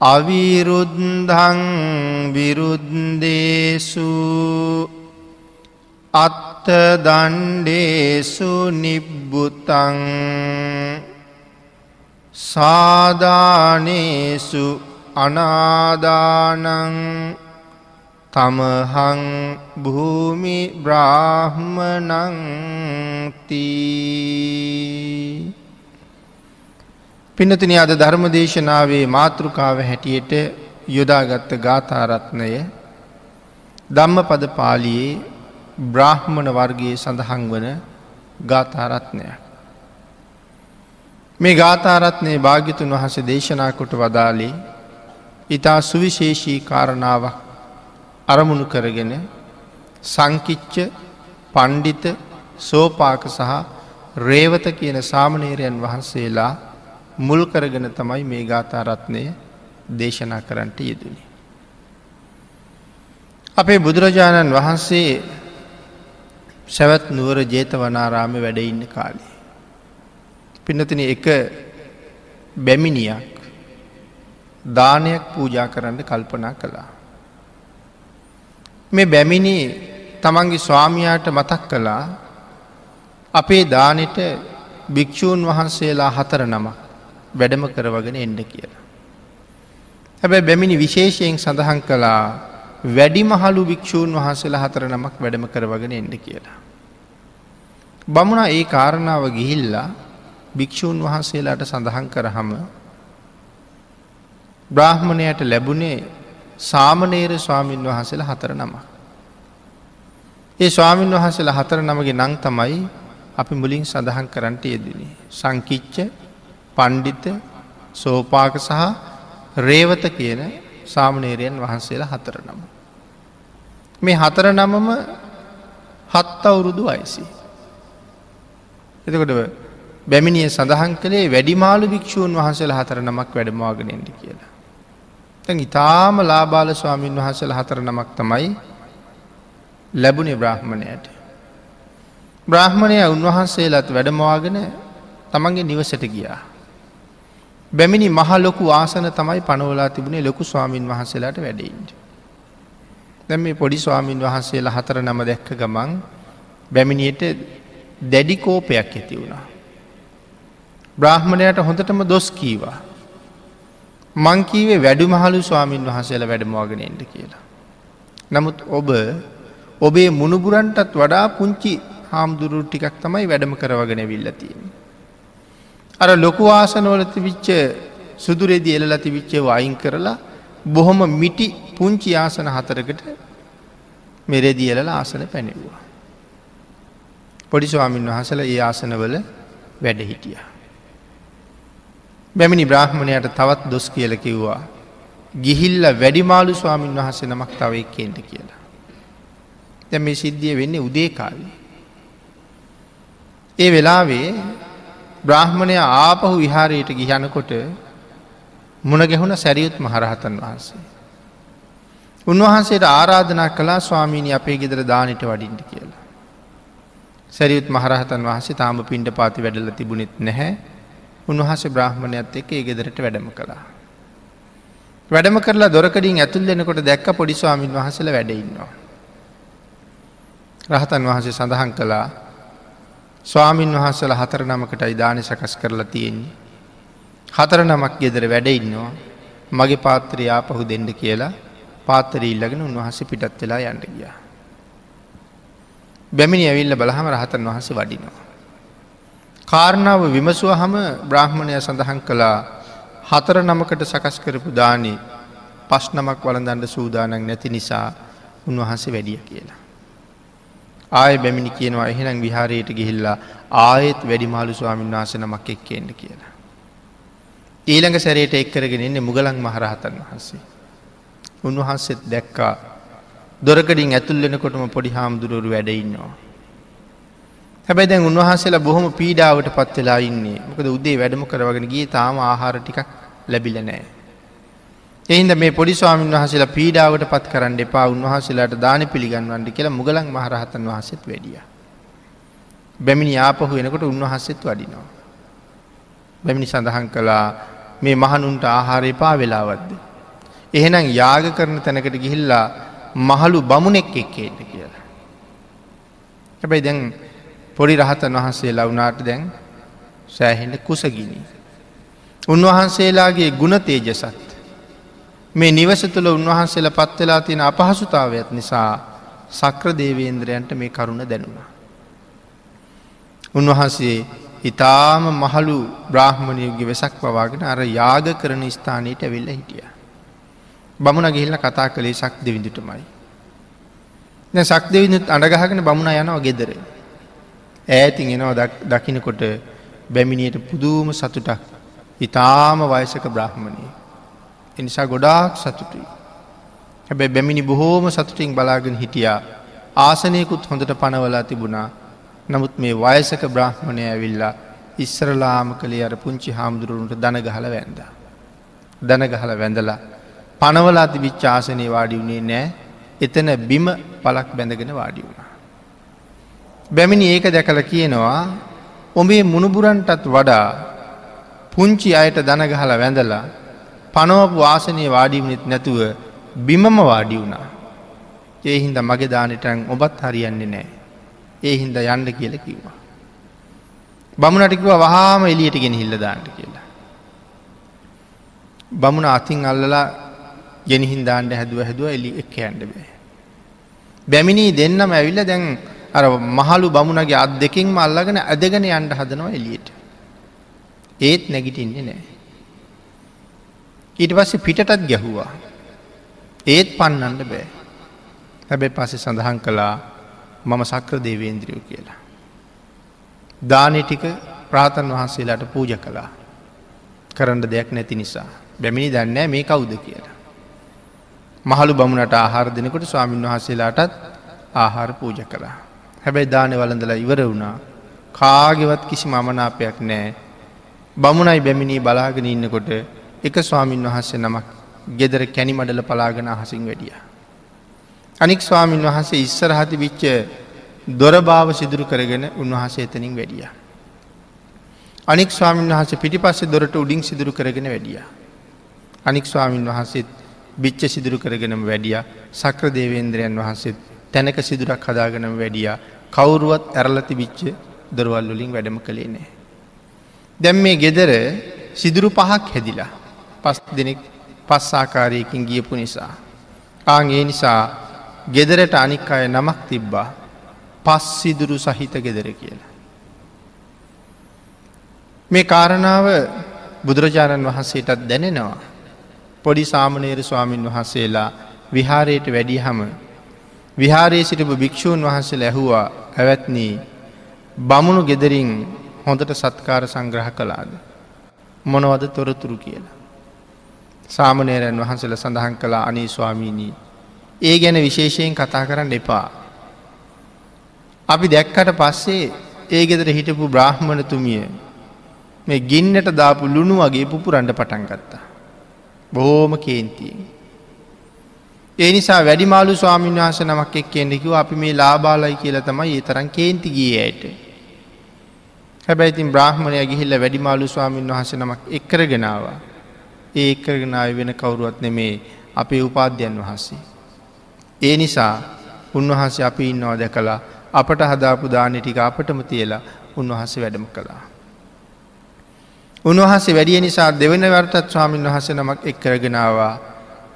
අවිරුද්ධං විරුද්දේසු අත්ත දණ්ඩේසු නිබ්බුතං සාධානේසු අනාදානං තමහං භූමි බ්‍රාහ්මනංතිී පිනතින අද ධර්ම දේශනාවේ මාතෘකාව හැටියට යොදාගත්ත ගාථාරත්නය ධම්ම පද පාලියේ බ්‍රාහ්මණ වර්ගයේ සඳහන් වන ගාථාරත්නය. මේ ගාථාරත්නය භාගිතුන් වහස දේශනා කොට වදාලේ ඉතා සුවිශේෂී කාරණාවක් අරමුණු කරගෙන සංකිච්ච පණ්ඩිත සෝපාක සහ රේවත කියන සාමනේරයන් වහන්සේලා මුල් කරගෙන තමයි මේ ගාථාරත්නය දේශනා කරන්නට යෙදනි. අපේ බුදුරජාණන් වහන්සේ සැවත් නුවර ජේතවනාරාම වැඩඉන්න කාලේ. පිනතින එක බැමිනියක් දානයක් පූජා කරන්න කල්පනා කළා. මේ බැමිණි තමන්ගේ ස්වාමියාට මතක් කළා අපේ දානෙට භික්‍ෂූන් වහන්සේලා හතර නමක් වැඩම කරවගෙන එන්න කියලා. හැබැ බැමිණි විශේෂයෙන් සඳහන් කළා වැඩිමහලු භික්‍ෂූන් වහන්සේලා හතර නමක් වැඩම කරවගෙන එන්න කියලා. බමුණ ඒ කාරණාව ගිහිල්ලා භික්‍ෂූන් වහන්සේලාට සඳහන් කරහම බ්‍රාහ්මණයට ලැබුණේ සාමනේර ස්වාමීන් වහන්සේලා හතර නම. ඒ ස්වාමීන් වහන්සේලා හතර නමගේ නං තමයි අපි මුලින් සඳහන් කරන්නට යෙදනේ. සංකිච්ච පණ්ඩිත සෝපාක සහ රේවත කියන සාමනේරයන් වහන්සේලා හතර නම. මේ හතර නමම හත් අවුරුදු අයිසි. එතකොට බැමිණිය සඳහන් කළේ වැඩිමාලු භික්‍ෂූන් වහන්සේලා හතර නමක් වැඩමවාගෙනෙන්ට කියලා. තැන් ඉතාම ලාබාල ස්වාමීන් වහන්සේලා හතර නමක් තමයි ලැබුණේ බ්‍රාහ්මණයට. බ්‍රාහ්මණය උන්වහන්සේලාත් වැඩමවාගෙන තමන්ගේ නිවසට ගියා. බැමිණි මහලොකු ආසන තමයි පනවලා තිබුණේ ලොකු ස්වාමීන් වහන්සේලාට වැඩයින්ට. දැම් මේ පොඩි ස්වාමීන් වහන්සේලා හතර නම දැක්ක ගමන් බැමිණියට දැඩි කෝපයක් ඇති වුණා. බ්‍රාහ්මණයට හොඳටම දොස් කීවා. මංකීවේ වැඩු මහලු ස්වාමීන් වහන්සේලා වැඩමවාගෙන එන්ට කියලා. නමුත් ඔබ ඔබේ මුණුබුරන්ටත් වඩා පුංචි හාමුදුරු ටිකක් තමයි වැඩම කරවගෙන විල්ලතියෙන. අර ලොකු ආසනවල තිවිච්ච සුදුරෙදි එලල තිවිච්චේ වයින් කරලා බොහොම මිටි පුංචි ආසන හතරකට මෙරෙදි එලල ආසන පැනෙව්වා. පොඩි ස්වාමීන් වහසල ඒ ආසනවල වැඩ හිටිය. බැමිණි බ්‍රහ්මණයට තවත් දොස් කියල කිව්වා. ගිහිල්ල වැඩිමාලු ස්වාමීන් වහසේ නමක් තව එක්කෙන්ට කියලා. දැ මේ සිද්ධිය වෙන්නේ උදේ කාලේ. ඒ වෙලාවේ බ්‍රාහ්මණය ආපහු විහාරයට ගිහනකොට මුණ ගැහුණ සැරියුත් මහරහතන් වහන්සේ. උන්වහන්සේට ආරාධනා කලා ස්වාමීණි අපේ ගෙදර දානට වඩින්ට කියලා. සැරියුත් මහරහතන් වහන්සේ තාම පින්ඩ පාති වැඩල තිබුණෙත් නැහැ උන්වහස බ්‍රහ්මණයත් එක ඒ ගෙදරට වැඩම කළා. වැඩම කරලා දොරකඩින් ඇතුල් දෙනකොට දැක්ක පොඩි ස්වාමීන් වහසල වැඩඉන්නවා. රහතන් වහන්සේ සඳහන් කළා ස්වාමීන් වහන්සල හතර නමකටයි දානය සකස් කරලා තියෙන්නේ. හතර නමක් ගෙදර වැඩඉන්නවා මගේ පාත්‍රයා පහු දෙන්න කියලා පාත්තර ඉල්ලගෙන උන්වහස පිටත් වෙලා යන්න ගියා. බැමිණි ඇවිල්ල බලහම රහතන් වහන්සේ වඩිනවා. කාරණාව විමසුව හම බ්‍රාහ්මණය සඳහන් කළා හතර නමකට සකස් කරපු දානේ පස් නමක් වලඳන්ඩ සූදානක් නැති නිසා උන්වහන්සේ වැඩිය කියලා. ආය බැමිණි කියනවා එහෙනම් විහාරයට ගිහිල්ලා ආයෙත් වැඩිමාලු ස්වාමීන් වහස නමක් එක්කෙන්ට කියලා. ඊළඟ සැරයට එක්කරගෙන එන්නේ මුගලන් මහරහතන් වහන්සේ. උන්වහන්සෙත් දැක්කා දොරකඩින් ඇතුල්ලෙනකොටම පොඩි හාමුදුරුවරු වැඩඉන්නවා. හැබැයි දැන් උන්වහන්සේලා බොහොම පීඩාවට පත් වෙලා ඉන්නේ මොකද උදේ වැඩම කරවගෙන ගිය තාම ආහාර ටිකක් ලැබිල නෑ. එහින්ද මේ පොඩි ස්වාමීන් වහසලා පීඩාවට පත් කරන්න එපා උන්වහසලාට දාන පිළිගන්වන්ට කියලා මුගලන් මහරහතන් වහසෙත් වැඩිය. බැමිණි ආපහු වෙනකොට උන්වහස්සෙත් වඩිනවා. බැමිණි සඳහන් කළා මේ මහනුන්ට ආහාරය පා වෙලාවත්ද. එහෙනම් යාග කරන තැනකට ගිහිල්ලා මහලු බමුණෙක් එක්කේට කියලා. හැබැයි දැන් පොඩි රහතන් වහන්සේ ලවුනාට දැන් සෑහෙන්ට කුසගිනි. උන්වහන්සේලාගේ ගුණ තේජසත්. මේ නිවස තුළ උන්වහන්සේල පත්වෙලා තියෙන අපහසුතාවයක් නිසා සක්‍ර දේවේන්ද්‍රයන්ට මේ කරුණ දැනුණා. උන්වහන්සේ ඉතාම මහළු බ්‍රාහ්මණයගේ වෙසක් පවාගෙන අර යාග කරන ස්ථානයට ඇවිල්ල හිටිය. බමුණ ගිහිල්ල කතා කළේ සක් දෙවිඳුටමයි. සක් දෙවිඳුත් අඩගහගෙන බමුණ යනවා ගෙදර. ඈතින් එනවා දකිනකොට බැමිණියට පුදුම සතුටක් ඉතාම වයසක බ්‍රහ්මණය. එනිසා ගොඩාක් සතුටුයි. හැබැ බැමිණි බොහෝම සතුටින් බලාගෙන හිටියා ආසනයකුත් හොඳට පනවලා තිබුණා නමුත් මේ වයසක බ්‍රහ්මණය ඇවිල්ලා ඉස්සරලාම කළේ අර පුංචි හාමුදුරුවන්ට දනගහල වැන්ද. දනගහල වැඳලා පනවලා තිබිච්ච ආසනය වාඩි වුණේ නෑ එතන බිම පලක් බැඳගෙන වාඩි වුණා. බැමිණි ඒක දැකල කියනවා ඔබේ මුණුබුරන්ටත් වඩා පුංචි අයට දනගහල වැඳලා පනවපු ආසනය වාඩිවුණෙත් නැතුව බිමම වාඩි වුණා. ඒ හින්ද මගේ දානටන් ඔබත් හරියන්නේ නෑ. ඒ හින්ද යන්න කියල කිව්වා. බමුණටිකුව වහාම එලියට ගෙන හිල්ල දාන්නට කියලා. බමුණ අතින් අල්ලලා ගෙනහින් දාන්ඩ හැදුව හැදුව එලි එක් යන්ඩ බෑ. බැමිණී දෙන්නම ඇවිල්ල දැන් අර මහලු බමුණගේ අත් දෙකින්ම අල්ලගෙන ඇදගෙන යන්ඩ හදනවා එලියට. ඒත් නැගිටින්නේ නෑ. ඊට පස්සේ පිටටත් ගැහුවා. ඒත් පන්නන්න බෑ. හැබැ පස්සෙ සඳහන් කළා මම සක්‍ර දේවේන්ද්‍රියෝ කියලා. දානය ටික ප්‍රාතන් වහන්සේලාට පූජ කළා. කරන්න දෙයක් නැති නිසා. බැමිණි දන්නෑ මේ කවුද කියලා. මහළු බමුණට ආහාර දෙනකොට ස්වාමීන් වහන්සේලාටත් ආහාර පූජ කළා. හැබැයි දානය වලඳලා ඉවර වුණා කාගෙවත් කිසි මමනාපයක් නෑ. බමුණයි බැමිණී බලාගෙන ඉන්නකොට එක ස්වාමීන් වහන්සේ නමක් ගෙදර කැනි මඩල පලාගෙන අහසින් වැඩිය. අනික් ස්වාමීන් වහන්සේ ඉස්සරහති විච්ච දොරභාව සිදුරු කරගෙන උන්වහසේ එතනින් වැඩිය. අනික් ස්වාමීන් වහස පිටිපස්සේ දොරට උඩින් සිදුරු කරගෙන වැඩිය. අනික් ස්වාමීන් වහන්සේත් බිච්ච සිදුරු කරගෙනම වැඩිය සක්‍ර දේවේන්ද්‍රයන් වහන්සේත් තැනක සිදුරක් හදාගෙනම වැඩිය කවුරුවත් ඇරලති විච්ච දොරවල්ලුලින් වැඩම කළේ නෑ. දැම් මේ ගෙදර සිදුරු පහක් හැදිලා පස් දෙනෙක් පස්සාකාරයකින් ගියපු නිසා. ආං ඒ නිසා ගෙදරට අනික් අය නමක් තිබ්බා පස් සිදුරු සහිත ගෙදර කියලා. මේ කාරණාව බුදුරජාණන් වහන්සේටත් දැනෙනවා. පොඩි සාමනේර ස්වාමීන් වහන්සේලා විහාරයට වැඩිය හම විහාරයේ සිටිපු භික්‍ෂූන් වහන්සේ ඇහුවා ඇවැත්නී බමුණු ගෙදරින් හොඳට සත්කාර සංග්‍රහ කලාද. මොනවද තොරතුරු කියලා. සාමනේරයන් වහන්සල සඳහන් කලා අනේ ස්වාමීණී ඒ ගැන විශේෂයෙන් කතා කරන්න එපා. අපි දැක්කට පස්සේ ඒ ගෙදර හිටපු බ්‍රාහ්මණතුමිය මේ ගින්නට දාපු ලුණු වගේ පුපුරන්ඩ පටන් ගත්තා. බොහෝම කේන්තියෙන්. ඒ නිසා වැඩිමාලු ස්වාමීන් වහස නමක් එක් කෙන්නෙකිව අපි මේ ලාබාලයි කියල තමයි ඒ තරන් කේන්ති ගිය ඇයට. හැබැයි ඉතින් බ්‍රාහ්මණය ගිහිල්ල වැඩිමාලු ස්වාමීන් වහස නමක් එක්කරගෙනවා. ඒ එක්කරගෙනාව වෙන කවුරුවත් නෙමේ අපේ උපාධ්‍යයන් වහන්සේ. ඒ නිසා උන්වහන්සේ අපි ඉන්නවා දැකලා අපට හදාපු දානය ටික අපටම තියලා උන්වහන්සේ වැඩම කළා. උන්වහන්සේ වැඩිය නිසා දෙවන වර්තත් ස්වාමීන් වහස නමක් එක් කරගෙනවා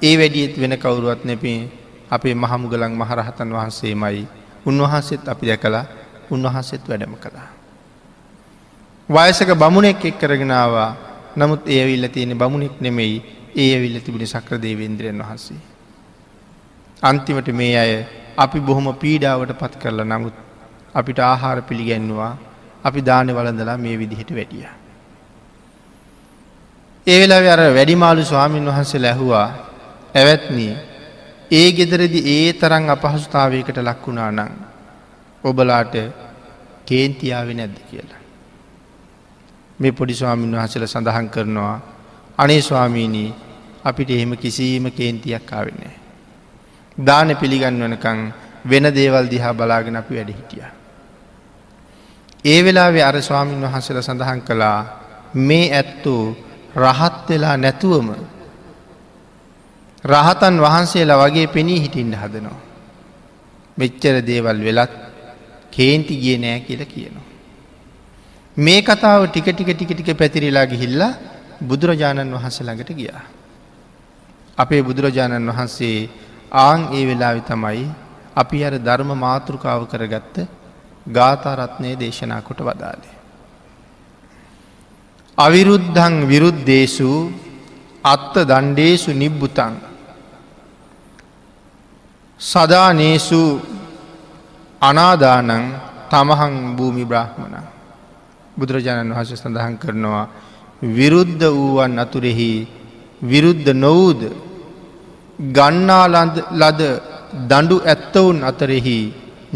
ඒ වැඩියත් වෙන කවුරුවත් නැපේ අපේ මහමුගලන් මහරහතන් වහන්සේමයි උන්වහන්සේත් අපි දැකලා උන්වහන්සේත් වැඩම කළා. වයසක බමුණෙක් එක් කරගෙනවා නමුත් ඒ විල්ල තියෙන බමුණෙක් නෙමෙයි ඒ ඇවිල්ල තිබුණ සක්‍ර දේවේන්ද්‍රයන් වහන්සේ. අන්තිමට මේ අය අපි බොහොම පීඩාවට පත් කරලා නමුත් අපිට ආහාර පිළිගැන්නවා අපි දාන වලඳලා මේ විදිහට වැඩිය. ඒ වෙලා අර වැඩිමාලු ස්වාමීන් වහන්සේ ලැහුවා ඇවැත්නී ඒ ගෙදරදි ඒ තරං අපහසුතාවයකට ලක්වුණා නං ඔබලාට කේන්තියාව නැද්ද කියලා. මේ පොඩි ස්වාමීන් වහසල සඳහන් කරනවා අනේ ස්වාමීණී අපිට එහෙම කිසිීම කේන්තියක් ආවෙන්නේ. දාන පිළිගන්වනකං වෙන දේවල් දිහා බලාගෙන අපි වැඩ හිටිය. ඒ වෙලාවේ අර ස්වාමීන් වහන්සල සඳහන් කළා මේ ඇත්තෝ රහත් වෙලා නැතුවම රහතන් වහන්සේලා වගේ පෙනී හිටින්ට හදනවා. මෙච්චර දේවල් වෙලත් කේන්ති ගිය නෑ කියල කියනවා. මේ කතාව ටික ටික ටික ටික පැතිරිලා ගිහිල්ලා බුදුරජාණන් වහන්සේ ළඟට ගියා. අපේ බුදුරජාණන් වහන්සේ ආං ඒ වෙලාවි තමයි අපි අර ධර්ම මාතෘකාව කරගත්ත ගාථරත්නය දේශනා කොට වදාලේ. අවිරුද්ධං විරුද්ධේසු අත්ත දණ්ඩේසු නිබ්බුතන් සදානේසු අනාදානං තමහං භූමි බ්‍රහ්මණ බුදුරජාණන් වහස සඳහන් කරනවා විරුද්ධ වූවන් අතුරෙහි විරුද්ධ නොවූද ගන්නා ලද දඩු ඇත්තවුන් අතරෙහි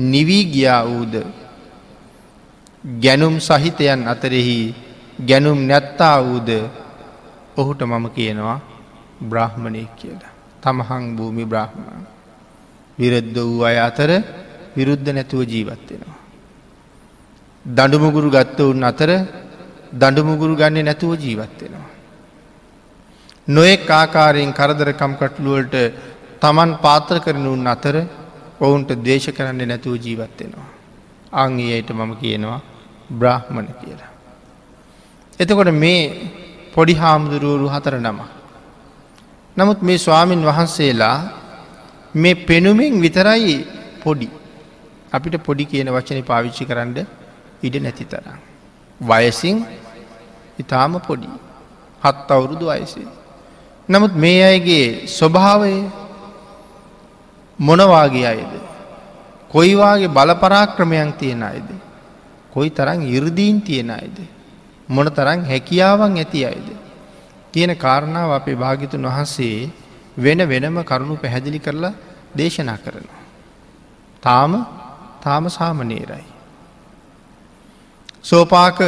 නිවී ගියා වූද ගැනුම් සහිතයන් අතරෙහි ගැනුම් නැත්තා වූද ඔහුට මම කියනවා බ්‍රහ්මණය කියලා. තමහං භූමි බ්‍රහ්මණ. විරද්ධ වූ අය අතර විරුද්ධ නැතුව ජීවත්වෙනවා. දඩුමුගුරු ගත්ත උන් අතර දඩුමුගුරු ගන්නේ නැතුව ජීවත්වෙනවා. නොයෙක් ආකාරයෙන් කරදරකම් කටලුවලට තමන් පාත්‍ර කරන උන් අතර ඔවුන්ට දේශ කරන්න නැතුව ජීවත්වෙනවා. අංගයට මම කියනවා බ්‍රහ්මණ කියලා. එතකොට මේ පොඩි හාමුදුරුවරු හතර නම. නමුත් මේ ස්වාමීන් වහන්සේලා මේ පෙනුමෙන් විතරයි පොඩි. අපිට පොඩි කියන වචන පාවිච්චි කරන්න ඉඩ නැති තරම්. වයසින් ඉතාම පොඩි. හත් අවුරුදු අයසේ. නමුත් මේ අයගේ ස්වභාවය මොනවාගේ අයද. කොයිවාගේ බලපරාක්‍රමයන් තියෙන අයද. කොයි තරං ඉරදීන් තියෙන අයද. මොන තරං හැකියාවන් ඇති අයද. කියන කාරණාව අපේ භාගිතුන් වහන්සේ වෙන වෙනම කරුණු පැහැදිලි කරලා දේශනා කරනවා. තාම තාම සාමනේරයි. සෝපාක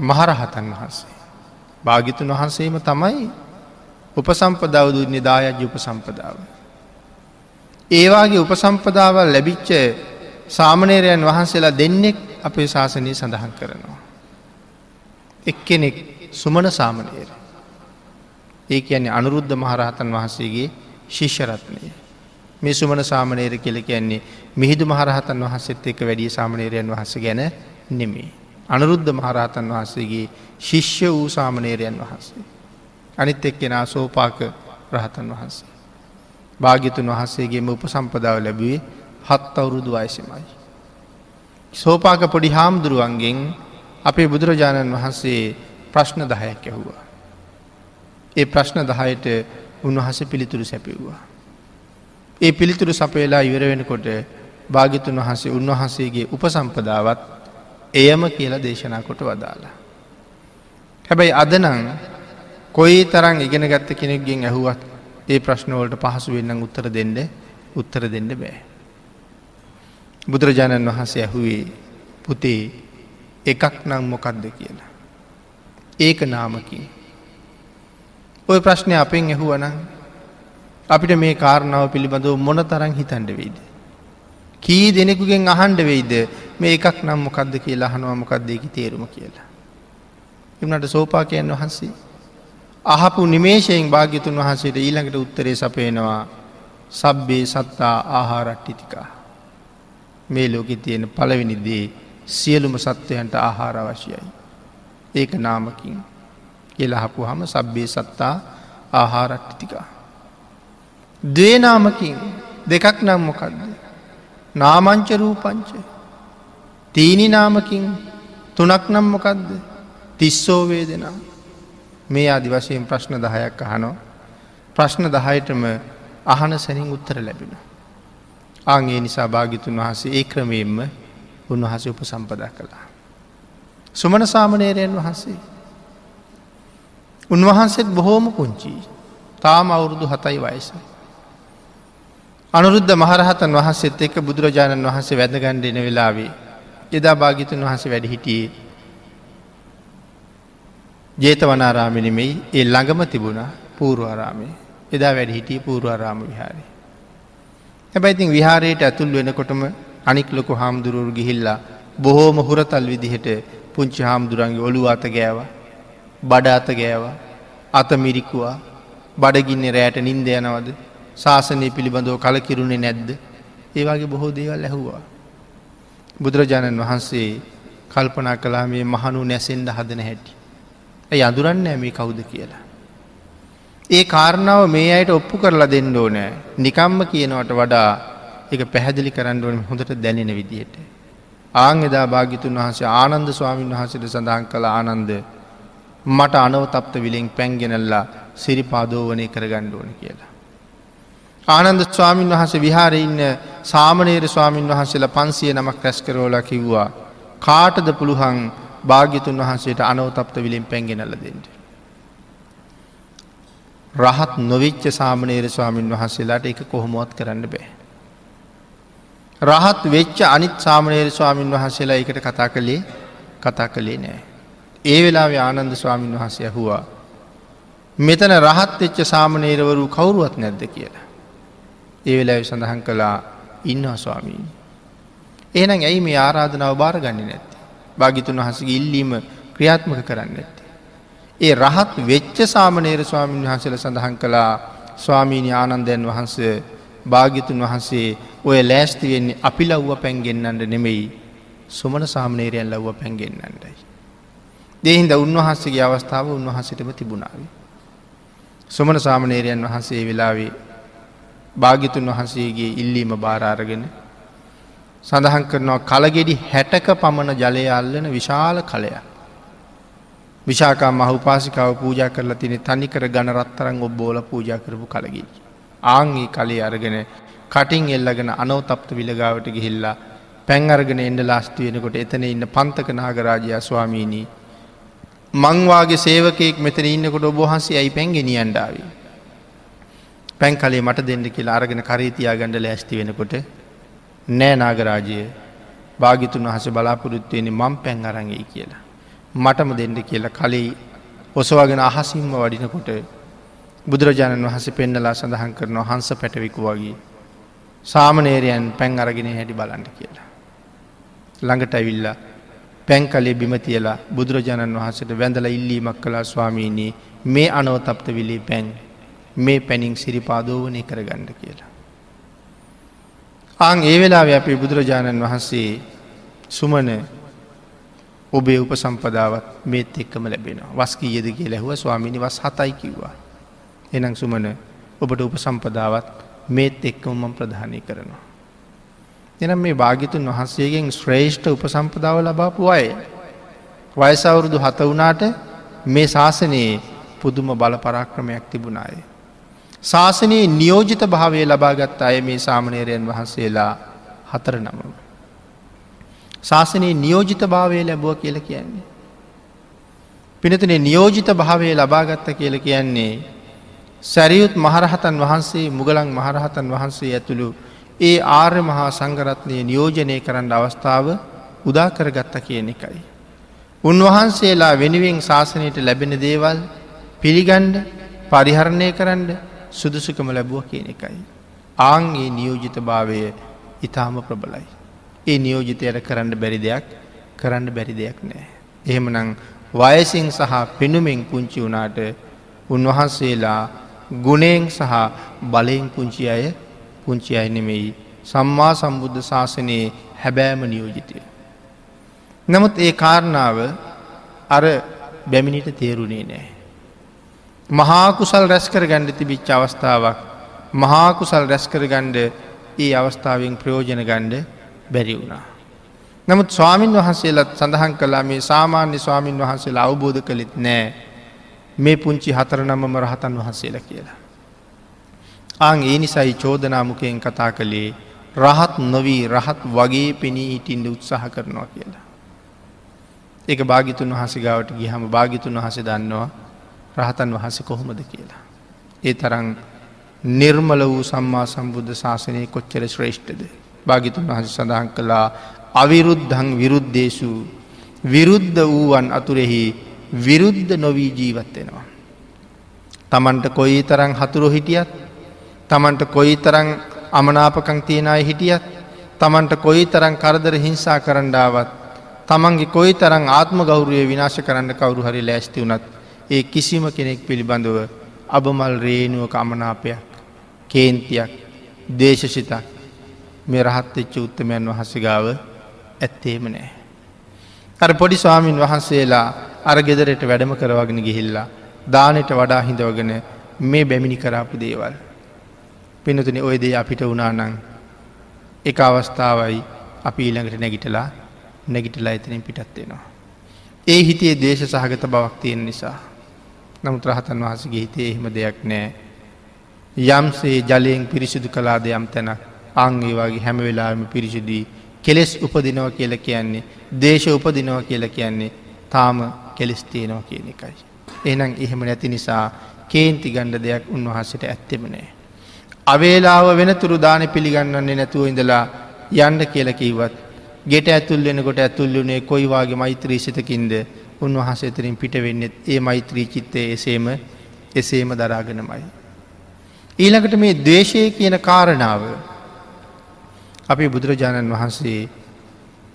මහරහතන් වහන්සේ. භාගිතුන් වහන්සේම තමයි උපසම්පදව දුන්නේ දායජ්‍ය උපසම්පදාව. ඒවාගේ උපසම්පදාවල් ලැබිච්ච සාමනේරයන් වහන්සේලා දෙන්නෙක් අපේ ශාසනය සඳහන් කරනවා. එක්කෙනෙක් සුමන සාමනේර. ඒ කියන්නේ අනුරුද්ධ මහරහතන් වහන්සේගේ ශිෂ්‍යරත්නය. මේ සුමන සාමනේර කෙල කියන්නේ මිහිදු මහරහතන් වහන්සේත් එක වැඩිය සාමනේරයන් වහස ගැන නෙමේ. අනුරුද්ධ මහරහතන් වහන්සේගේ ශිෂ්‍ය වූ සාමනේරයන් වහන්සේ. අනිත් එක්කෙන සෝපාක රහතන් වහන්සේ. භාගිතුන් වහන්සේගේම උපසම්පදාව ලැබුවේ හත් අවුරුදු අයසමයි. සෝපාක පොඩි හාමුදුරුවන්ගෙන් අපේ බුදුරජාණන් වහන්සේ ප්‍රශ්න දහයක් ඇහුවා. ඒ ප්‍රශ්න දහයට උන්වහස පිළිතුරු සැපිව්වා. ඒ පිළිතුරු සපේලා ඉවර වෙනකොට භාගිතුන් වහන්සේ උන්වහන්සේගේ උපසම්පදාවත් එයම කියලා දේශනා කොට වදාලා. හැබැයි අදනං කොයි තරං ඉගෙන ගත්ත කෙනෙක්ගෙන් ඇහුවත් ඒ ප්‍රශ්නවලට පහසු වෙන්න උත්තර දෙන්න උත්තර දෙන්න බෑ. බුදුරජාණන් වහන්සේ ඇහුවේ පුතේ එකක් නම් මොකක්ද කියලා. ඒක නාමකින්. ඔය ප්‍රශ්නය අපෙන් ඇහුවනං අපිට මේ කාරණාව පිළිබඳව මොන තරන් හිතන්ඩ වෙයිද. කී දෙනෙකුගෙන් අහන්ඩ වෙයිද මේ එකක් නම් මොකක්ද කියලා හනුව මොකක්දේකි තේරුම කියලා. එමනට සෝපාකයන් වහන්සේ අහපු නිමේශයෙන් භාග්‍යතුන් වහන්සේට ඊළඟට උත්තරේ සපයනවා සබ්බේ සත්තා ආහාරට්ටිතිකා. මේ ලෝකෙ තියෙන පළවෙනිදේ සියලුම සත්වයන්ට ආහාර අවශ්‍යයි. ඒක නාමකින් කියලහපු හම සබ්බේ සත්තා ආහාරට්ටිතිකා. දවේනාමකින් දෙකක් නම් මොකක්ද. නාමංච රූපංච. තීනි නාමකින් තුනක් නම් මොකක්ද තිස්සෝ වේදෙනා. මේ ආදි වශයෙන් ප්‍රශ්න දහයක් අහනෝ. ප්‍රශ්න දහයටම අහන සැනින් උත්තර ලැබෙන. ආගේ නිසා භාගිතුන් වහන්සේ ඒ ක්‍රමයෙන්ම උන්වහස උප සම්පදා කළා. සුමන සාමනේරයන් වහන්සේ. උන්වහන්සේත් බොහෝම පුංචි තාම අවුරුදු හතයි වයස. අනුරුද්ධ මහරහතන් වහන්සේත් එක්ක බුදුරජාණන් වහන්සේ වැදගණ්ඩෙන වෙලාවේ එදා භාගිතුන් වහස වැඩ හිටියේ ජේතවනාරාමිනිමෙයි ඒ ළඟම තිබුණ පූරුවරාමේ එදා වැඩ හිටිය පූරුවරාම විහාරය. හැබැයිතින් විහාරයට ඇතුල් වෙනකොටම අනික් ලොකු හාමුදුරුවරු ගිහිල්ලා බොහෝම හුරතල් විදිහට පුංචි හාමුදුරන්ගේ ඔළු අත ගෑව බඩ අත ගෑව අත මිරිකුවා බඩගින්න රෑට නින්ද යනවද ශාසනය පිළිබඳව කලකිරුණේ නැද්ද ඒවාගේ බොහෝ දේවල් ඇහුවා. බුදුරජාණන් වහන්සේ කල්පනා කලා මේ මහනු නැසෙන්ඩ හදන හැටි. ඇ අඳුරන්න මේ කවුද කියලා. ඒ කාරණාව මේ අයට ඔප්පු කරලා දෙන්න ඕනෑ නිකම්ම කියනවට වඩා එක පැහැදිලි කරන්න ඕන හොඳට දැනෙන විදියට. ආං එදා භාගිතුන් වහන්සේ ආනන්ද ස්වාමීන් වහන්සට සඳහන් කළ ආනන්ද මට අනවතප්ත විලෙන් පැන්ගෙනල්ලා සිරිපාදෝවනය කරගණ්ඩ ඕන කියලා. ආනන්ද ස්වාමීන් වහස විහාර ඉන්න සාමනේර ස්වාමීන් වහන්සේලා පන්සිය නමක් රැස්කරෝල කිව්වා. කාටද පුළුහන් භාග්‍යතුන් වහන්සේට අනවතප්ත විලින් පැන්ගෙනල්ල දෙෙන්ට. රහත් නොවිච්ච සාමනේර ස්වාමීන් වහන්සේලාට එක කොහොමොත් කරන්න බෑ. රහත් වෙච්ච අනිත් සාමනේර ස්වාමීන් වහන්සේලා එකට කතා කළේ කතා කළේ නෑ. ඒ වෙලා ආනන්ද ස්වාමීන් වහන්සේ ඇහුවා. මෙතන රහත් එච්ච සාමනේරවරු කවුරුවත් නැද්ද කියලා. ඒ වෙලාව සඳහන් කළා ඉන්නවා ස්වාමීන්. ඒනම් ඇයි මේ ආරාධනාව භාරගන්න නැත්ත. භාගිතුන් වහසගේ ඉල්ලීම ක්‍රියාත්මක කරන්න ඇත්ත. ඒ රහත් වෙච්ච සාමනේර ස්වාමීන් වහන්සේල සඳහන් කළා ස්වාමීණි ආනන්දයන් වහන්ස භාගිතුන් වහන්සේ ඔය ලෑස්තිවෙන්නේ අපි ලව්ව පැන්ගෙන්න්නට නෙමෙයි සුමන සාමනේරයන් ලව්ව පැන්ගෙන්න්නටයි. දෙහින්ද උන්වහන්සේගේ අවස්ථාව උන්වහසටම තිබුණාව. සුමන සාමනේරයන් වහන්සේ වෙලාවේ භාගිතුන් වහන්සේගේ ඉල්ලීම භාරාරගෙන සඳහන් කරනවා කලගෙඩි හැටක පමණ ජලය අල්ලන විශාල කලයක්. විශාකා මහුපාසිකාව පූජා කරලා තින තනිකර ගණරත්තරන් ඔබ්බෝල පූජා කරපු කලගී. ආංගේ කලේ අරගෙන කටින් එල්ලගෙන අනෝතප්ත විලගාවට ගිහිල්ලා පැන් අර්ගෙන එන්ඩ ලාස්ති වෙනකොට එතන ඉන්න පන්තක නාගරාජය ස්වාමීණී. මංවාගේ සේවකයෙක් මෙතන ඉන්නකොට ඔබහන්සේ ඇයි පැන්ගෙනියන්ඩාවී. පැන් කලේ මට දෙන්න කියලා අරගෙන කරීතියා ගණඩ ලෑස්ති වෙනකොට නෑ නාගරාජය භාගිතුන් වහස බලාපොරොත්තුවෙන මං පැන් අරංගයි කියලා. මටම දෙන්න කියලා කලේ ඔසවාගෙන අහසිම්ම වඩිනකොට බුදුරජාණන් වහස පෙන්නලා සඳහන් කරනවා හංස පැටවිකු වගේ. සාමනේරයන් පැන් අරගෙන හැටි බලන්න කියලා. ළඟට ඇවිල්ලා පැන් කලේ බිම තියලා බුදුරජාණන් වහසට වැඳල ඉල්ලීමක් කලා ස්වාමීනී මේ අනෝතප්ත විලි පැන් මේ පැනිින් සිරිපාදෝවනය කරගන්න කියලා. ආං ඒ වෙලා අපේ බුදුරජාණන් වහන්සේ සුමන ඔබේ උප සම්පදාවත් මේත් එක්කම ලැබෙනවා වස්කී යෙද කිය ලැහුව ස්වාමිනි වස් හතයි කිව්වා. එනම් සුමන ඔබට උප සම්පදාවත් මේත් එක්කමම ප්‍රධානය කරනවා. එනම් මේ භාගිතුන් වහන්සේගෙන් ශ්‍රේෂ්ඨ උපසම්පදාව ලබාපු අය. වයසවුරුදු හත වනාට මේ ශාසනයේ පුදුම බල පරාක්‍රමයක් තිබුණාය. ශාසනයේ නියෝජිත භාවය ලබාගත් අය මේ සාමනේරයන් වහන්සේලා හතර නමම. ශාසනයේ නියෝජිත භාවය ලැබුව කියල කියන්නේ. පිනතින නියෝජිත භාවය ලබාගත්ත කියල කියන්නේ සැරියුත් මහරහතන් වහන්සේ මුගලන් මහරහතන් වහන්සේ ඇතුළු ඒ ආර්ය මහා සංගරත්නය නියෝජනය කරන්න අවස්ථාව උදාකරගත්ත කියන එකයි. උන්වහන්සේලා වෙනුවෙන් ශාසනයට ලැබෙන දේවල් පිළිගණ්ඩ පරිහරණය කරන්න සුදුසුකම ලැබුව කියන එකයි. ආංගේ නියෝජිත භාවය ඉතාම ප්‍රබලයි. ඒ නියෝජිතයට කරන්න බැරි දෙයක් කරන්න බැරි දෙයක් නෑ. එහෙමනං වයසින් සහ පෙනුමෙන් පුංචි වුණාට උන්වහන්සේලා ගුණෙන් සහ බලයෙන් පුංචි අය පුංචි අය නෙමෙයි සම්මා සම්බුද්ධ ශාසනයේ හැබෑම නියෝජිතය. නමුත් ඒ කාරණාව අර බැමිණිට තේරුණේ නෑ. මහාකුසල් රැස්කර ගණ්ඩ තිබිච්ච අවස්ථාවක් මහාකුසල් රැස්කර ගණ්ඩ ඒ අවස්ථාවෙන් ප්‍රයෝජන ගණ්ඩ බැරි වුණා. නමුත් ස්වාමීන් වහන්සේලත් සඳහන් කලා මේ සාමාන්‍ය ස්වාමීන් වහන්සේලා අවබෝධ කළෙත් නෑ මේ පුංචි හතර නමම රහතන් වහන්සේලා කියලා. ආං ඒ නිසයි චෝදනාමුකයෙන් කතා කළේ රහත් නොවී රහත් වගේ පෙනී හිටින්ට උත්සාහ කරනවා කියලා. ඒක භාගිතුන් වහසිගාවට ගිහම භාගිතුන් වහස දන්නවා රහතන් වහස කොහොමද කියලා. ඒ තරං නිර්මල වූ සම්මා සම්බුද්ධ ශාසනය කොච්චර ශ්‍රේෂ්ඨද. භාගිතුන් වහස සඳහන් කළා අවිරුද්ධං විරුද්ධේශු විරුද්ධ වූවන් අතුරෙහි විරුද්ධ නොවී ජීවත්වෙනවා. තමන්ට කොයි තරං හතුරු හිටියත් තමන්ට කොයි තරං අමනාපකං තියෙනයි හිටියත් තමන්ට කොයි තරං කරදර හිංසා කරණ්ඩාවත් තමන්ගේ කොයි තරං ආත්ම ගෞරුවය විනාශ කරන්න කවරු හරි ලෑස්ති වනත් ඒ කිසිම කෙනෙක් පිළිබඳව අබමල් රේනුව කමනාපයක් කේන්තියක් දේශසිතක් මේ රහත්වෙච්ච උත්තමයන් වහසගාව ඇත්තේම නෑ. අර පොඩි ස්වාමීන් වහන්සේලා අර ගෙදරට වැඩම කරවගෙන ගිහිල්ලා දානට වඩා හිඳවගෙන මේ බැමිණි කරාපු දේවල්. පිනතුන ඔය දේ අපිට වනානං එක අවස්ථාවයි අපි ඊළඟට නැගිටලා නැගිටලා එතනින් පිටත්වෙනවා. ඒ හිතේ දේශ සහගත බවක් තියෙන නිසා. නමුත් රහතන් වහසගේ හිතේ එහෙම දෙයක් නෑ. යම්සේ ජලයෙන් පිරිසිදු කලාද යම් තැන අංගේ වගේ හැම වෙලාම පිරිසිදී කෙලෙස් උපදිනව කියල කියන්නේ දේශ උපදිනව කියල කියන්නේ තාම කෙලෙස් තියෙනවා කියන එකයි. එනම් එහෙම නැති නිසා කේන්ති ගණ්ඩ දෙයක් උන්වහසට ඇත්තෙමනෑ. අවේලාව වෙන තුරු දාන පිළිගන්නන්නේ නැතුව ඉඳලා යන්ඩ කියල කිවත් ගෙට ඇතුල් වෙනකොට ඇතුල්ලුනේ කොයිවාගේ මෛත්‍රී සිතකින්ද උන්වහස එතරින් පිට වෙන්නෙත් ඒ මෛත්‍රී චිත්තය එසේම එසේම දරාගෙනමයි. ඊළඟට මේ දේශය කියන කාරණාව අපි බුදුරජාණන් වහන්සේ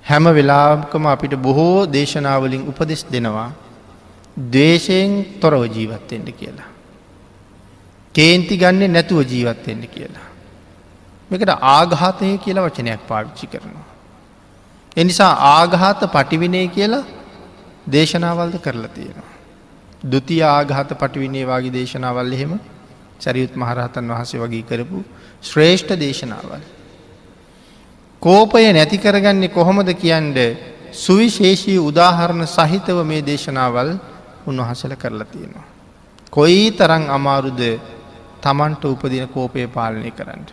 හැම වෙලාකම අපිට බොහෝ දේශනාවලින් උපදෙස් දෙනවා දේශයෙන් තොරව ජීවත්තෙන්ට කියලා. කේන්ති ගන්නේ නැතුව ජීවත්වෙන්න කියලා. මේකට ආඝාතය කියලා වචනයක් පාවිච්චි කරනවා. එනිසා ආඝාත පටිවිනය කියලා දේශනාවල්ද කරලා තියෙනවා. දුතිය ආඝාත පටිවිනේ වගේ දේශනාවල් එහෙම චරියුත් මහරහතන් වහසේ වගේ කරපු ශ්‍රේෂ්ඨ දේශනාවල්. කෝපය නැති කරගන්නේ කොහොමද කියන්ට සුවිශේෂී උදාහරණ සහිතව මේ දේශනාවල් උන්වහසල කරලා තියෙනවා. කොයි තරං අමාරුද තමන්ට උපදින කෝපය පාලනය කරන්න.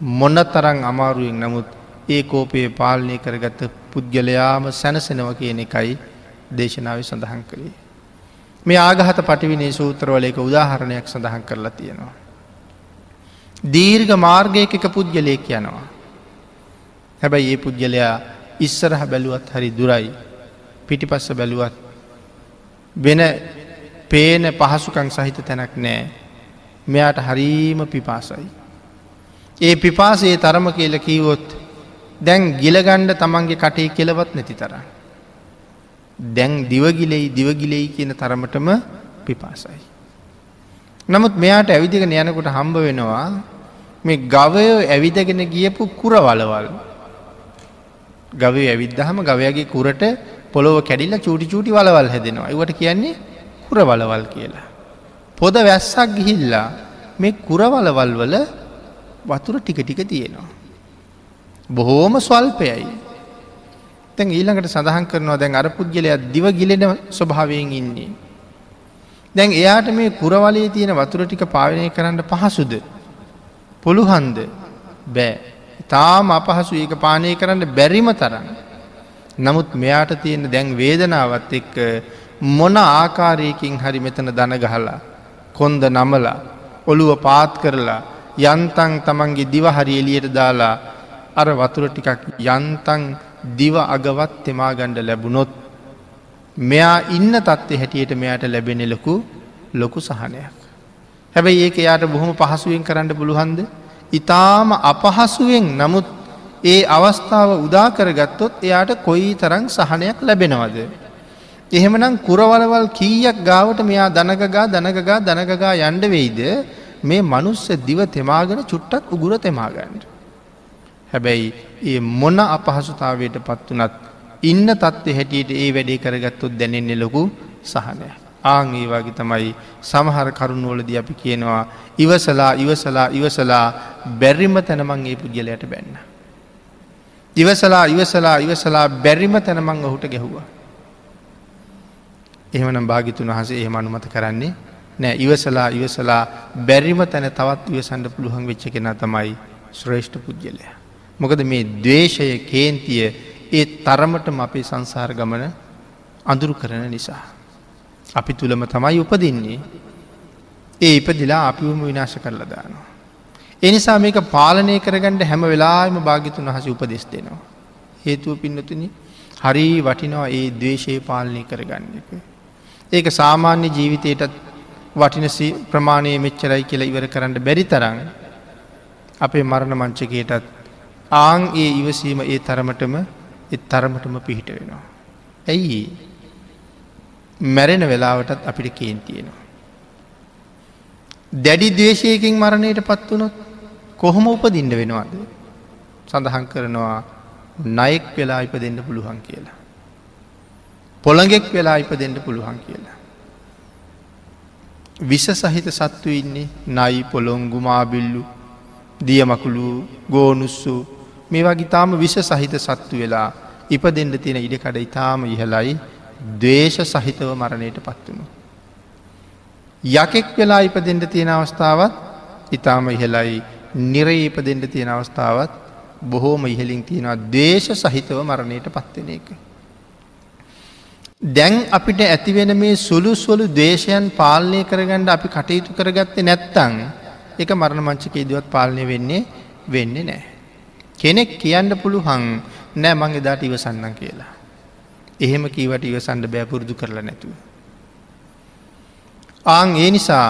මොන්න තරං අමාරුවෙන් නමුත් ඒ කෝපයේ පාලනය කරගත්ත පුද්ගලයාම සැනසෙනව කියන එකයි දේශනාව සඳහන් කළේ. මේ ආගහත පටිවිනේ සූත්‍රවල එක උදාහරණයක් සඳහන් කරලා තියෙනවා. දීර්ඝ මාර්ගයක එක පුද්ගලයෙක් යනවා. හැබැයි ඒ පුද්ගලයා ඉස්සරහ බැලුවත් හරි දුරයි පිටිපස්ස බැලුවත් වෙන පේන පහසුකං සහිත තැනක් නෑ මෙයාට හරීම පිපාසයි. ඒ පිපාසේ තරම කියල කීවොත් දැන් ගිලගණ්ඩ තමන්ගේ කටේ කෙලවත් නැති තර. දැන් දිවගිලෙයි දිවගිලෙයි කියන තරමටම පිපාසයි. නමුත් මෙයාට ඇවිදිගෙන යනකොට හම්බ වෙනවා මේ ගවය ඇවිදගෙන ගියපු කුරවලවල්. ගවය ඇවිද්ධහම ගවයගේ කුරට පොළොව කැඩිල්ල චූටි චූටි වලවල් හැදෙනවා. ඒවට කියන්නේ කුරවලවල් කියලා. පොද වැස්සක් ගිහිල්ලා මේ කුරවලවල් වල වතුර ටික ටික තියෙනවා. බොහෝම ස්වල්පයයි. තැන් ඊළඟට සඳහන් කරනවා දැන් අර පුද්ගලයක් දිව ගිලෙන ස්වභාවයෙන් ඉන්නේ. දැන් එයාට මේ කුරවලේ තියෙන වතුර ටික පාලනය කරන්න පහසුද. පුළුහන්ද බෑ. තාම අපහසු ඒක පානය කරන්න බැරිම තරන්න. නමුත් මෙයාට තියෙන දැන් වේදනාවත් එක්ක මොන ආකාරයකින් හරි මෙතන දන ගහලා කොන්ද නමලා ඔළුව පාත් කරලා යන්තන් තමන්ගේ දිව හරි එලියට දාලා අර වතුර ටිකක් යන්තන් දිව අගවත් තෙමාගණ්ඩ ලැබුණොත් මෙයා ඉන්න තත්ත්ය හැටියට මෙයාට ලැබෙන ලොකු ලොකු සහනයක්. හැබැයි ඒක යායට බොහොම පහසුවෙන් කරන්න පුළුහන්ද. ඉතාම අපහසුවෙන් නමුත් ඒ අවස්ථාව උදාකරගත්තොත් එයාට කොයි තරං සහනයක් ලැබෙනවද. එහෙමනම් කුරවලවල් කීයක් ගාවට මෙයා දනගගා දනගගා දනගගා යන්ඩ වෙයිද මේ මනුස්ස දිව තෙමාගෙන චුට්ටක් උගුර තෙමාගන්නට. හැබැයි ඒ මොන අපහසුතාවයට පත් වනත් ඉන්න තත්ත්ව හැටියට ඒ වැඩේ කරගත්තුත් දැනෙන්නේ ලොකු සහනය. ආං ඒ වගේ තමයි සමහර කරුණුවලද අපි කියනවා ඉවසලා ඉවසලා ඉවසලා බැරිම තැනමං ඒ පුද්ගලයට බැන්න. ඉවසලා ඉවසලා ඉවසලා බැරිම තැනමං ඔහුට ගැහුවා. එහෙමනම් භාගිතුන් වහසේ එහෙම අනුමත කරන්නේ නෑ ඉවසලා ඉවසලා බැරිම තැන තවත් ඉවසන්ඩ පුළුවන් වෙච්ච කෙන තමයි ශ්‍රේෂ්ඨ පුද්ගලය. මොකද මේ දවේශය කේන්තිය ඒ තරමටම අපේ සංසාර ගමන අඳුරු කරන නිසා. අපි තුළම තමයි උපදින්නේ ඒ ඉපදිලා අපිවම විනාශ කරලා දානවා. එනිසා මේක පාලනය කරගන්නට හැම වෙලාම භාගිතුන් වහස උපදෙස් දෙනවා. හේතුව පින්නතුනි හරි වටිනවා ඒ දවේශය පාලනය කරගන්න එක. ඒක සාමාන්‍ය ජීවිතයටත් වටින ප්‍රමාණය මෙච්චරයි කියලා ඉවර කරන්න බැරි තරන්න අපේ මරණ මංචකයටත් ආං ඒ ඉවසීම ඒ තරමටම එත් තරමටම පිහිට වෙනවා. ඇයි මැරෙන වෙලාවටත් අපිට කේන්තියෙනවා. දැඩි දේශයකින් මරණයට පත් වනොත් කොහොම උපදින්න වෙනවාද. සඳහන් කරනවා නයෙක් වෙලා ඉප දෙන්න පුළුවන් කියලා. පොළඟෙක් වෙලා ඉප දෙන්න පුළුවන් කියලා. විස සහිත සත්තු ඉන්නේ නයි පොළොංගු මාබිල්ලු දියමකුළු ගෝනුස්සු මේ වගේ තාම විස සහිත සත්තු වෙලා ඉප දෙන්න තියෙන ඉඩකඩ ඉතාම ඉහලයි දේශ සහිතව මරණයට පත්වනු. යකෙක් වෙලා ඉප දෙන්න තියෙන අවස්ථාවත් ඉතාම ඉහලයි නිරේ ඉප දෙන්න තියෙන අවස්ථාවත් බොහෝම ඉහලින් තියෙනවා දේශ සහිතව මරණයට පත්වෙන එක. දැන් අපිට ඇතිවෙන මේ සුළු සොලු දේශයන් පාලනය කරගණ්ඩ අපි කටයුතු කරගත්තේ නැත්තං එක මරණ මංචක ඉදුවත් පාලනය වෙන්නේ වෙන්නේ නෑ. කෙනෙක් කියන්න පුළුහන් නෑ මං එදාට ඉවසන්නම් කියලා. එහෙම කීවට ඉවසන්ඩ බෑපුරුදු කරලා නැතුව. ආං ඒ නිසා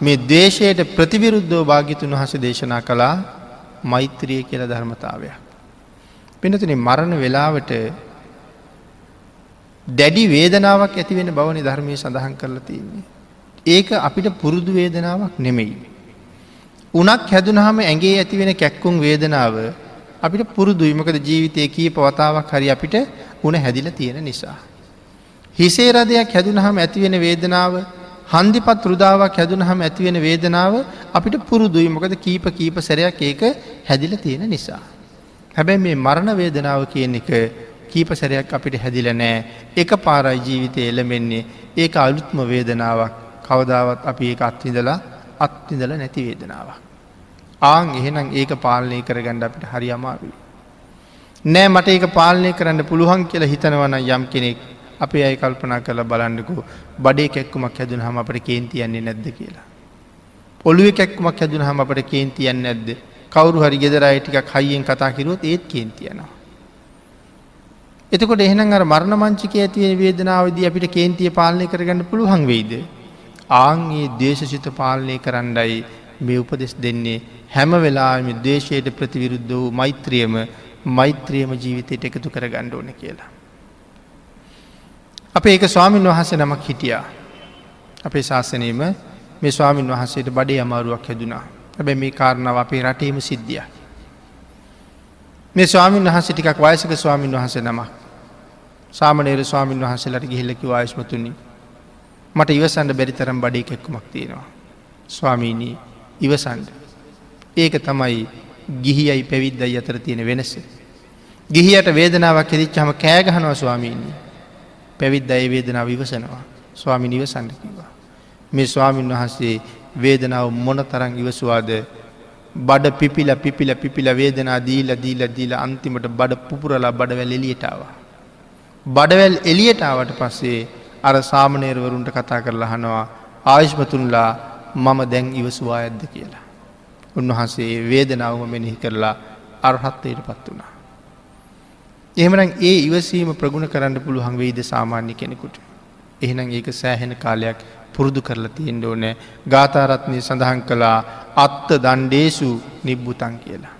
මේ දේශයට ප්‍රතිවිරුද්ධෝ භාගිතුන් වහස දේශනා කළා මෛත්‍රිය කියල ධර්මතාවයක්. පිනතුන මරණ වෙලාවට දැඩි වේදනාවක් ඇතිවෙන බවනි ධර්මය සඳහන් කරලා තියන්නේ. ඒක අපිට පුරුදු වේදනාවක් නෙමෙයි. උනක් හැදුනහම ඇගේ ඇතිවෙන කැක්කුම් වේදනාව අපිට පුරුදුයිමකද ජීවිතය කී පවතාවක් හරි අපිට උන හැදිල තියෙන නිසා. හිසේ රදයක් හැදුනහම ඇතිවෙන වේදනාව හන්දිපත් රුදාවක් හැදුනහම ඇතිවෙන වේදනාව අපිට පුරුදුයි මොකද කීප කීප සැරයක් ඒක හැදිල තියෙන නිසා. හැබැයි මේ මරණ වේදනාව කියන එක කීප සැරයක් අපිට හැදිල නෑ එක පාරයි ජීවිතය එළමෙන්නේ ඒක අලුත්ම වේදනාවක් කවදාවත් අපි ඒ අත්විදලා අත්විදල නැති වේදනාවක්. ආං එහෙනම් ඒක පාලනය කරගණ්ඩ අපිට හරි අමාරුයි. නෑ මට ඒක පාලනය කරන්න පුළුවන් කියලා හිතනවන යම් කෙනෙක් අපේ අයි කල්පනා කළ බලන්නකු බඩේ කැක්කුමක් හැදුන හම අපට කේන්තියන්නේ නැද්ද කියලා. ඔළුව කැක්කුමක් හැදුන හම අපට කේන්තියන්න ඇද්ද කවරු හරි ගෙදරයි ටිකක් හයියෙන් කතා කිරුවොත් ඒත් කේන්තියනවා. එතකොට එහෙනම් අර මරණ මංචික ඇතිවෙන වේදනාවදී අපිට කේන්තිය පාලනය කරගන්න පුළුවන් වෙයිද. ආංගේ දේශසිත පාලනය කරන්නයි මේ උපදෙස් දෙන්නේ හැම වෙලාම දේශයට ප්‍රතිවිරුද්ධ වූ මෛත්‍රියම මෛත්‍රියම ජීවිතයට එකතු කර ගණ්ඩ ඕන කියලා. අප ඒක ස්වාමීන් වහන්සේ නමක් හිටියා. අපේ ශාසනයම මේ ස්වාමීන් වහන්සේට බඩේ අමාරුවක් හැදුනා. හැබැ මේ කාරණාව අපේ රටේම සිද්ධිය. මේ ස්වාමීන් වහන්සේ ටිකක් වයසක ස්වාමීන් වහන්සේ නම සාමනේර ස්වාමීන් වහන්සේලට ගිහිල්ලකි වායස්මතුනි මට ඉවසන්ඩ බැරි තරම් බඩේ කෙක්කුමක් තියෙනවා. ස්වාමීනී ඉවසන්ඩ. ඒක තමයි ගිහියයි පැවිද්දයි අතර තියෙන වෙනස. ගිහියට වේදනාවක් එදිච්ච හම කෑගහනවා ස්වාමීණී. පැවිද්ද අය වේදනාව විවසනවා ස්වාමි නිවසන්න කිවා. මේ ස්වාමීන් වහන්සේ වේදනාව මොන තරං ඉවසවාද බඩ පිපිල පිපිල පිපිල වේදනා දීල දීල දීල අන්තිමට බඩ පුපුරලා බඩවැල් එලියටාව. බඩවැල් එලියටාවට පස්සේ අර සාමනේරවරුන්ට කතා කරලා හනවා ආයුෂ්මතුන්ලා මම දැන් ඉවසවා ඇද්ද කියලා. උන්වහන්සේ වේදනාවම මෙනෙහි කරලා අර්හත්තයට පත් වනා. එහෙමනම් ඒ ඉවසීම ප්‍රගුණ කරන්න පුළුවන් වෙයිද සාමාන්‍ය කෙනෙකුට. එහෙනම් ඒක සෑහෙන කාලයක් පුරුදු කරලා තියෙන්ට ඕනෑ ගාථාරත්නය සඳහන් කළා අත්ත දණ්ඩේසු නිබ්බුතන් කියලා.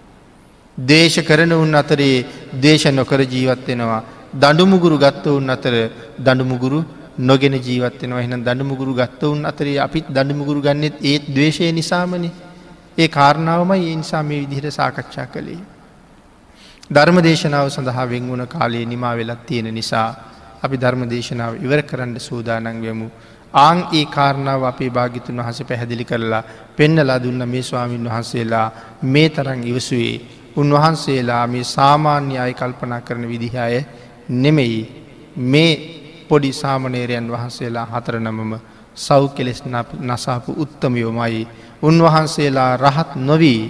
දේශ කරන උන් අතරේ දේශ නොකර ජීවත්වෙනවා දඩුමුගුරු ගත්ත උන් අතර දඩුමුගුරු නොගෙන ජීවත්වෙනවා එහන දඩුමුගුරු ගත්ත උන් අතරේ අපිත් දඩුමුගුරු ගන්නෙත් ඒත් දවේශය නිසාමනි ඒ කාරණාවමයි ඒ නිසා මේ විදිහට සාකච්ඡා කළේ. ධර්ම දේශනාව සඳහා වෙංගුණ කාලයේ නිමා වෙලත් තියෙන නිසා අපි ධර්ම දේශනාව ඉවර කරන්න සූදානන් වෙමු. ආං ඒ කාරණාව අපේ භාගිතුන් වහස පැහැදිලි කරලා පෙන්නලා දුන්න මේ ස්වාමීන් වහන්සේලා මේ තරන් ඉවසුවේ උන්වහන්සේලා මේ සාමාන්‍ය අය කල්පනා කරන විදිහාය නෙමෙයි මේ පොඩි සාමනේරයන් වහන්සේලා හතර නමම සෞ කෙලෙස් නසාපු උත්තමයෝමයි උන්වහන්සේලා රහත් නොවී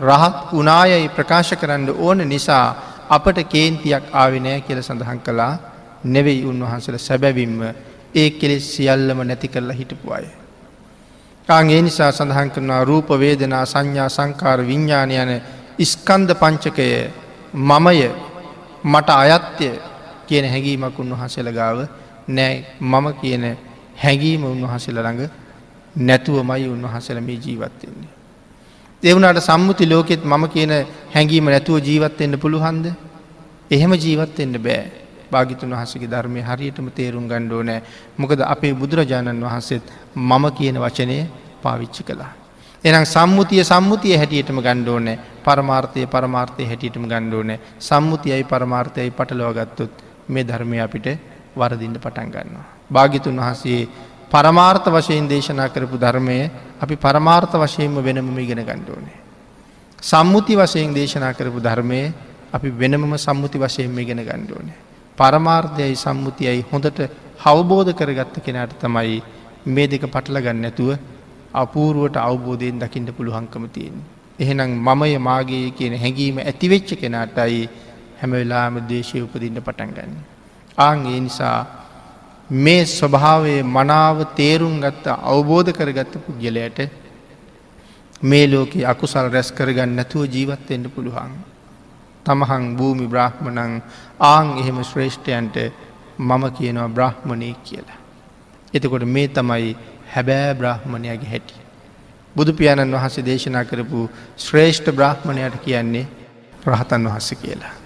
රහත් උනායයි ප්‍රකාශ කරන්න ඕන නිසා අපට කේන්තියක් ආවිනෑ කියල සඳහන් කළා නෙවෙයි උන්වහන්සල සැබැවින්ම ඒ කෙලෙස් සියල්ලම නැති කරලා හිටපු අය. කාගේ නිසා සඳහන් කරනවා රූපවේදනා සංඥා සංකාර විඤ්ඥාන යන ඉස්කන්ද පංචකය මමය මට අයත්‍ය කියන හැඟීමක් උන්වහසල ගාව නෑ මම කියන හැඟීම උන්වහසල ළඟ නැතුවමයි උන්වහසල මේ ජීවත්වෙන්නේ. දෙවුණට සම්මුති ලෝකෙත් මම කියන හැඟීම නැතුව ජීවත්වෙන්න පුළුහන්ද. එහෙම ජීවත්වෙන්න බෑ භාගිතුන් වහසගේ ධර්මය හරියටම තේරුම් ගණ්ඩෝ නෑ මොකද අපේ බුදුරජාණන් වහන්සේත් මම කියන වචනය පාවිච්චි කළා. එනම් සම්මුතිය සම්මුතිය හැටියටම ගණ්ඩෝනෑ පරමාර්ථය පරමාර්ථය හැටියටම ගණ්ඩෝනෑ සම්මුතියයි පරමාර්ථයයි පටලෝගත්තොත් මේ ධර්මය අපිට වරදින්න පටන් ගන්නවා. භාගිතුන් වහසේ පරමාර්ථ වශයෙන් දේශනා කරපු ධර්මය අපි පරමාර්ථ වශයෙන්ම වෙනම ඉගෙන ගණ්ඩෝනේ. සම්මුති වශයෙන් දේශනා කරපු ධර්මය අපි වෙනමම සම්මුති වශයෙන්ම ඉගෙන ගණ්ඩෝනේ. පරමාර්ථයයි සම්මුතියයි හොඳට හවබෝධ කරගත්ත කෙනාට තමයි මේ දෙක පටල ගන්න ඇතුව අපූරුවට අවබෝධයෙන් දකිින්ට පුළුවන්කම තියෙන්. එහෙනම් මමය මාගේ කියන හැඟීම ඇතිවෙච්ච කෙනාටයි හැම වෙලාම දේශය උපදින්න පටන් ගන්න. ආං ඒ නිසා මේ ස්වභාවය මනාව තේරුම් ගත්ත අවබෝධ කරගත්ත පුද්ගලයට මේ ලෝක අකුසල් රැස් කරගන්න නැතුව ජීවත්වෙන්ට පුළුවන්. තමහං භූමි බ්‍රහ්මණං ආං එහෙම ශ්‍රේෂ්ඨයන්ට මම කියනවා බ්‍රහ්මණය කියලා. එතකොට මේ තමයි හැබෑ බ්‍රහ්මණයගේ හැටි. බුදු පියාණන් වහන්සේ දේශනා කරපු ශ්‍රේෂ්ඨ බ්‍රහ්මණයට කියන්නේ රහතන් වහස්ස කියලා.